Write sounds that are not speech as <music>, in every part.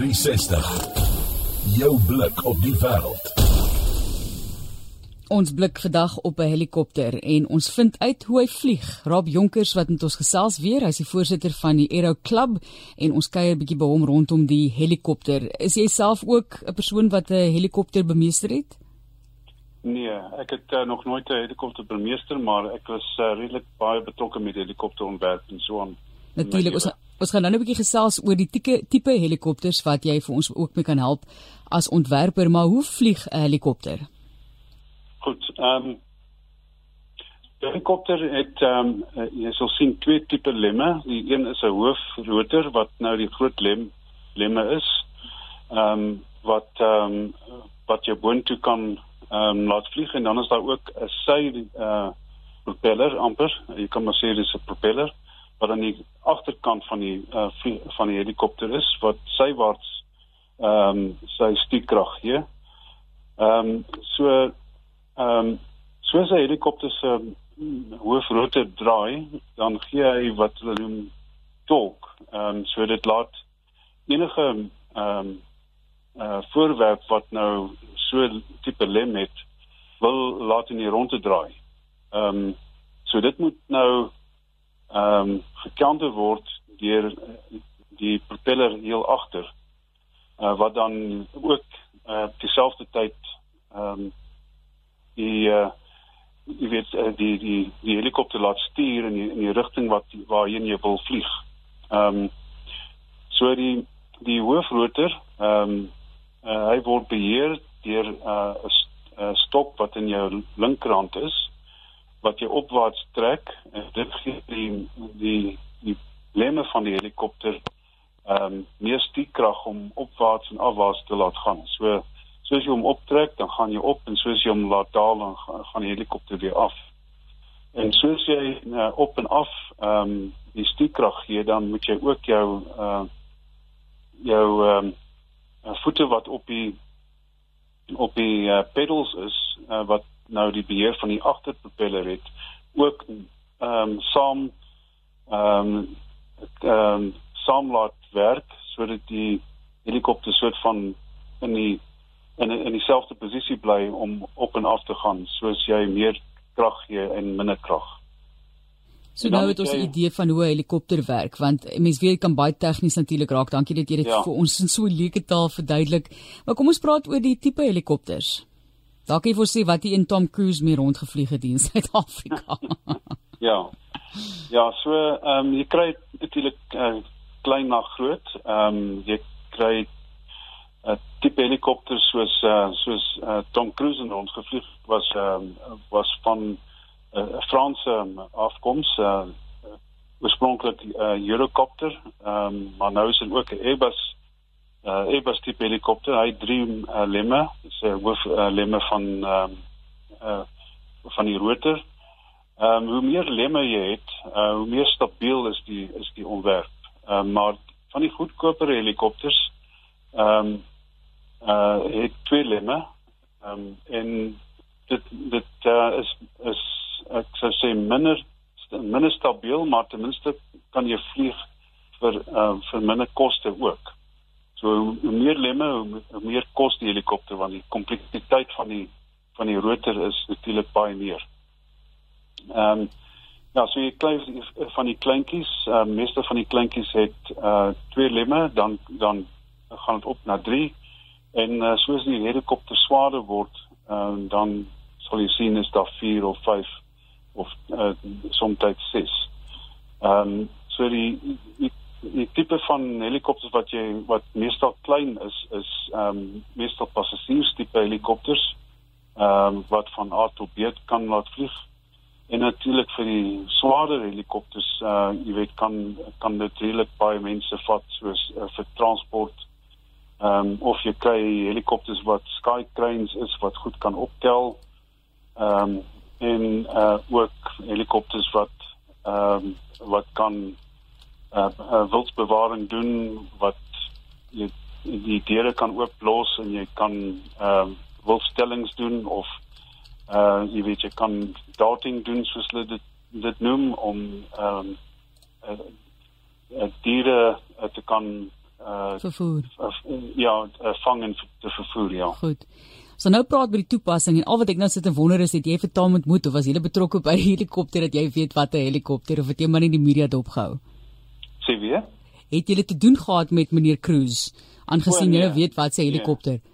360. Jou blik op die wêreld. Ons blik vandag op 'n helikopter en ons vind uit hoe hy vlieg. Rob Jonkers wat met ons gesels weer, hy's die voorsitter van die Aero Club en ons kuier 'n bietjie by hom rondom die helikopter. Is jy self ook 'n persoon wat 'n helikopter bemeester het? Nee, ek het uh, nog nooit 'n helikopter bemeester, maar ek was uh, redelik baie betrokke met helikopterontwerp en so aan. Natuurlik, ons ons gaan nou 'n bietjie gesels oor die tipe tipe helikopters wat jy vir ons ook mee kan help as ontwerper, maar hoe vlieg 'n helikopter? Goed. Ehm um, die helikopter het ehm um, jy sal sien twee tipe lemme. Die een is 'n hoofrotor wat nou die groot lem lemme is. Ehm um, wat ehm um, wat jy boontoe kan ehm um, laat vlieg en dan is daar ook 'n sy uh propeller amper. Jy kan maar sê dis 'n propeller wat aan die agterkant van die uh van die helikopter is wat sywaarts ehm um, sy stuurkrag gee. Ehm um, so Ehm um, soos 'n helikopter se um, hoofrotor draai, dan gee hy wat hulle noem torque. Ehm um, so dit laat enige ehm um, uh voorwerp wat nou so tipe lem het, wil laat in die ronde draai. Ehm um, so dit moet nou ehm um, gekanter word deur die propeller heel agter. Uh wat dan ook uh dieselfde tyd ehm um, die uh jy weet uh, die die die helikopter laat stuur in die, in die rigting wat waarheen jy wil vlieg. Ehm um, so die die hoofrotor ehm um, uh, hy word beheer deur 'n uh, stok wat in jou linkerhand is wat jy opwaarts trek en dit gee die die die lemme van die helikopter ehm um, meer stuurkrag om opwaarts en afwaarts te laat gaan. So soos jy hom optrek, dan gaan jy op en soos jy hom laat daal, dan gaan die helikopter weer af. En soos jy uh, op en af ehm um, die stuurkrag gee, dan moet jy ook jou uh jou ehm um, voete wat op die op die uh, pedals is uh, wat nou die beheer van die agterpropeller het ook ehm um, saam ehm um, ehm um, saam laat werk sodat die helikopter soort van in die in in dieselfde posisie bly om op en af te gaan soos jy meer krag gee en minder krag. So nou het ons 'n idee van hoe 'n helikopter werk want mense weet kan baie tegnies natuurlik raak. Dankie dat jy dit ja. vir ons in so 'n leuke taal verduidelik. Maar kom ons praat oor die tipe helikopters. Dalk jy vir sê wat die in Tom Cruise mee rondgevlieg het in <laughs> Suid-Afrika. <laughs> ja. Ja, so ehm um, jy kry natuurlik uh, klein na groot. Ehm um, jy kry 'n tipe helikopter soos uh, soos uh, Tom Cruise en ons gevlieg was uh, was van 'n uh, Franse afkoms uh, oorspronklik 'n uh, Eurocopter um, maar nou is dit ook 'n Airbus uh, Airbus tipe helikopter hy drie uh, lemme dis 'n uh, hoof uh, lemme van um, uh, van die rotor Um, hoe meer lemme jy het, uh, hoe meer stabiel is die is die ontwerp. Um, maar van die goedkoper helikopters, ehm um, uh het twee lemme. Ehm um, en dit dit uh, is is ek sou sê minder minder stabiel, maar ten minste kan jy vlieg vir uh vir minder koste ook. So hoe meer lemme, hoe, meer kos die helikopter want die kompleksiteit van die van die rotor is natuurlik baie meer. Ehm um, ja, so jy kry van die kleintjies, uh meeste van die kleintjies het uh twee lemme, dan dan gaan dit op na 3 En uh, soos die helikopter swaarder word, uh, dan sal jy sien is daar 4 of 5 of uh, soms 6. Ehm um, so die, die die tipe van helikopters wat jy wat meestal klein is is ehm um, meestal passasiers tipe helikopters ehm um, wat van A tot B kan laat vlieg. En natuurlik vir die swaarder helikopters uh jy weet kan kan dit redelik baie mense vat soos uh, vir transport Ehm um, of jy kry helikopters wat sky cranes is wat goed kan optel. Ehm um, en uh ook helikopters wat ehm um, wat kan uh, uh wildsbewaring doen wat jy die diere kan ooplos en jy kan ehm um, wildstellings doen of uh jy weet jy kan darting doen soos hulle dit dit noem om ehm um, uh, uh, diere uh, te kan uh, vervoer. Uh, ja, uh, vang en te vervoer ja. Goed. So nou praat by die toepassing en al wat ek nou sit te wonder is het jy vir Taam ontmoet of was jy betrokke by die helikopter dat jy weet wat 'n helikopter of het jy maar net die media dopgehou? Sê wie? Het jy te doen gehad met meneer Cruz aangesien jy nee, weet wat sy nee. helikopter? Nee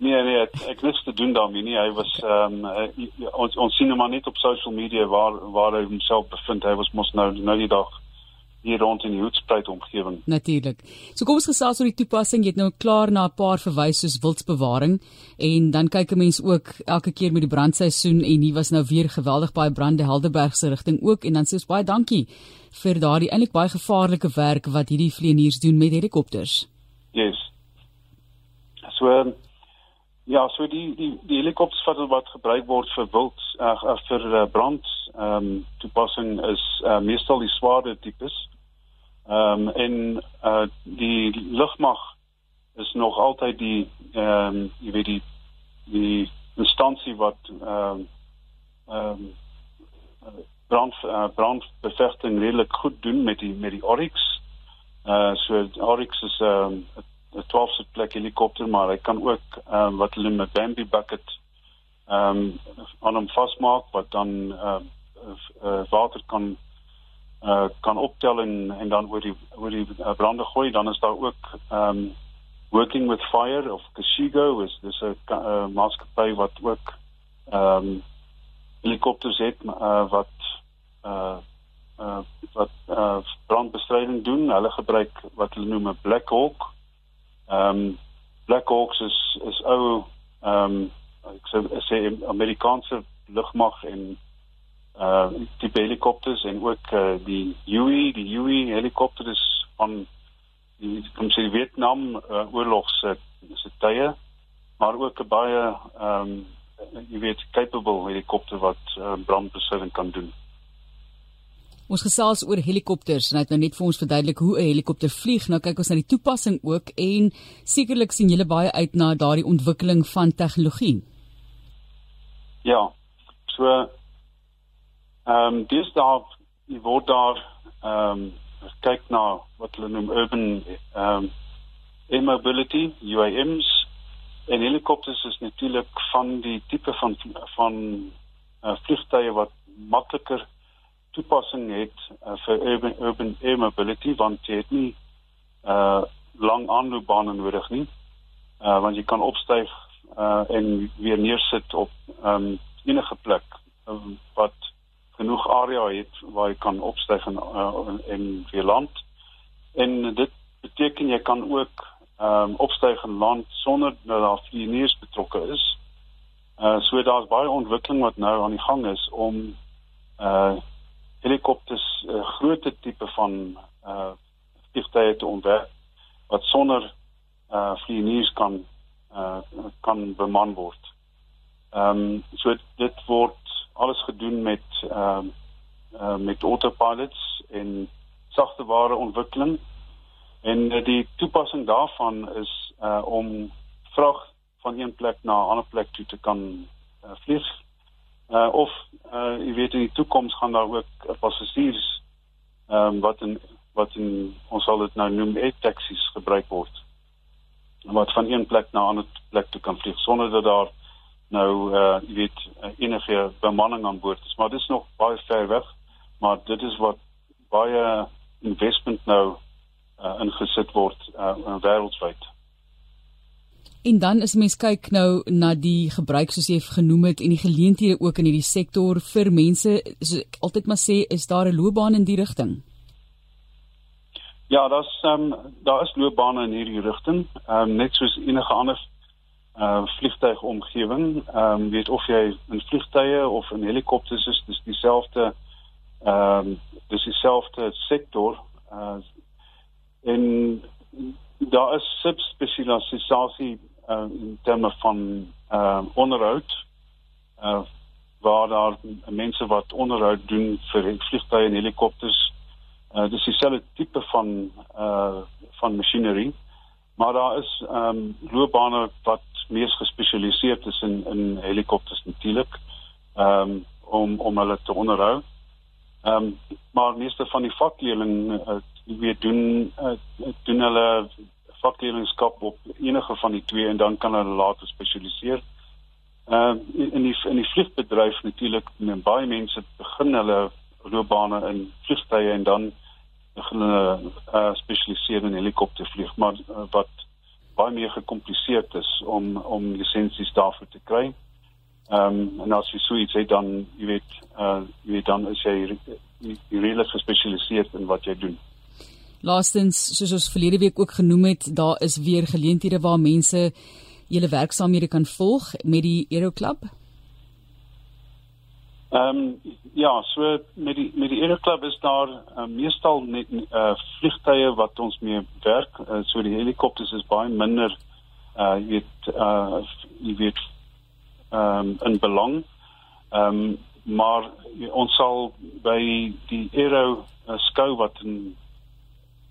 nee, nee ek, ek niks te doen daarmee nie. Hy was ehm um, ons ons sien hom maar net op social media waar waar hy homself bevind. Hy was mos nou nou die dag hier rond in die Hoedspruit omgewing. Natuurlik. So kom ons gesels oor die toepassing. Jy het nou klaar na 'n paar verwys soos wildsbewaring en dan kyk 'n mens ook elke keer met die brandseisoen en hier was nou weer geweldig baie brande Helderberg se rigting ook en dan sê ons baie dankie vir daardie eintlik baie gevaarlike werk wat hierdie vlieëniers doen met helikopters. Yes. So ja, so die die die helikopters wat wat gebruik word vir wild uh, vir uh, brand ehm um, toepassing is uh, meestal die swaarder tipes. Ehm um, en uh die lugmag is nog altyd die ehm um, jy weet die die instansie wat ehm um, ehm um, brand uh, brandbevegting redelik goed doen met die met die Oryx. Uh so Oryx is ehm um, 'n 12 sit plek helikopter maar hy kan ook ehm um, wat hulle met Bambi bucket ehm um, aan hom vasmaak wat dan ehm uh, uh, water kan uh kan optel en en dan oor die oor die uh, brande gooi. Dan is daar ook um working with fire of Kashigo. Is dis 'n uh, maatskappy wat ook um helikopters het uh, wat uh uh wat uh brandbestryding doen. Hulle gebruik wat hulle noem 'n Black Hawk um Black Hawks is is ou um ek sê, sê Amerikaanse lugmag en uh tipe helikopters en ook uh, die Huey, die Huey helikopter is van die kom sê die Vietnam uh, oorlog se se tye, maar ook 'n baie ehm um, jy weet capable helikopter wat uh, brandbestryding kan doen. Ons gesels oor helikopters en hy het nou net vir ons verduidelik hoe 'n helikopter vlieg. Nou kyk ons na die toepassing ook en sekerlik sien julle baie uit na daardie ontwikkeling van tegnologie. Ja. So Ehm um, dis daar die word daar ehm um, kyk na wat hulle noem urban ehm um, e-mobility UAMs en helikopters is natuurlik van die tipe van van uh, vliegtye wat makliker toepassing het uh, vir urban urban e-mobility want jy het nie uh lang aanloopbane nodig nie. Uh want jy kan opstyg uh en weer neersit op ehm um, enige plek um, wat genoeg area het waar jy kan opstyg en uh, en weer land. En dit beteken jy kan ook ehm um, opstyg en land sonder dat daar vlieëniers betrokke is. Uh so daar's baie ontwikkeling wat nou aan die gang is om uh helikopters uh, groot tipe van uh vliegtye te ontwerp wat sonder uh vlieëniers kan uh kan beman word. Ehm um, so dit word alles gedoen met ehm uh, uh, met autopilots en sagte ware ontwikkeling. En uh, die toepassing daarvan is uh om vrag van een plek na 'n ander plek toe te kan uh, vlieg. Uh of uh jy weet in die toekoms gaan daar ook passasiers ehm um, wat in wat in ons sal dit nou noem e-taxis gebruik word. Wat van een plek na 'n ander plek toe kan vlieg sonder dat daar nou uh jy weet uh, enige bemanning aan boord is maar dit is nog baie ver weg maar dit is wat baie investment nou uh, ingesit word uh, wêreldwyd En dan as mens kyk nou na die gebruik soos jy genoem het en die geleenthede ook in hierdie sektor vir mense so altyd maar sê is daar 'n loopbaan in die rigting Ja, daar's ehm um, daar is loopbane in hierdie rigting. Ehm um, net soos enige ander uh vliegtuigomgewing. Ehm um, weet of jy in vliegtye of in helikopters is, dis dieselfde ehm um, dis dieselfde sektor. Uh en daar is subspesialisasie uh, in terme van uh, onderhoud. Uh waar daar mense wat onderhoud doen vir vliegtye en helikopters. Uh dis dieselfde tipe van uh van masjinerie. Maar daar is ehm um, loopbane wat mees gespesialiseerd is in in helikopters natuurlik. Ehm um, om om hulle te onderhou. Ehm um, maar meeste van die vakleerling uh, weet doen uh, doen hulle vakleerlingskap op enige van die twee en dan kan hulle later spesialiseer. Ehm uh, in die in die vliegbedryf natuurlik baie mense begin hulle loopbane in vliegtye en dan begin hulle uh, spesialiseer in helikoptervlieg, maar uh, wat baie meer gekompliseerd is om om lisensies daarvoor te kry. Ehm um, en as jy so iets het dan jy weet uh jy weet dan is jy redelik gespesialiseer in wat jy doen. Laastens, soos ons verlede week ook genoem het, daar is weer geleenthede waar mense julle werksaamhede kan volg met die Aero Club. Ehm um, ja, so met die met die Aero Club is daar uh, meestal net uh vliegtye wat ons mee werk. Uh, so die helikopters is baie minder uh jy weet uh jy weet ehm um, in belang. Ehm um, maar ons sal by die Aero uh, skou wat in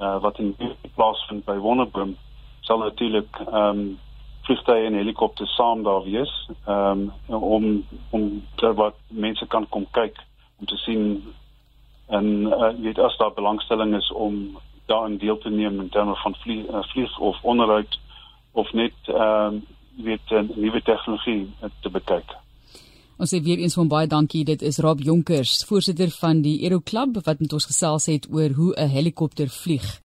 uh wat in plaasvind by Wonderboom sal natuurlik ehm um, vliegtye en helikopters saam daar wees um, om om ter wat mense kan kom kyk om te sien en uh, weet as daar belangstelling is om daarin deel te neem in terme van vlieg, uh, vlieg of onderhoud of net ehm uh, weet 'n nuwe tegnologie te bekyk. Ons sê weer eens van baie dankie. Dit is Rob Jonkers, voorsitter van die Aero Club wat met ons gesels het oor hoe 'n helikopter vlieg.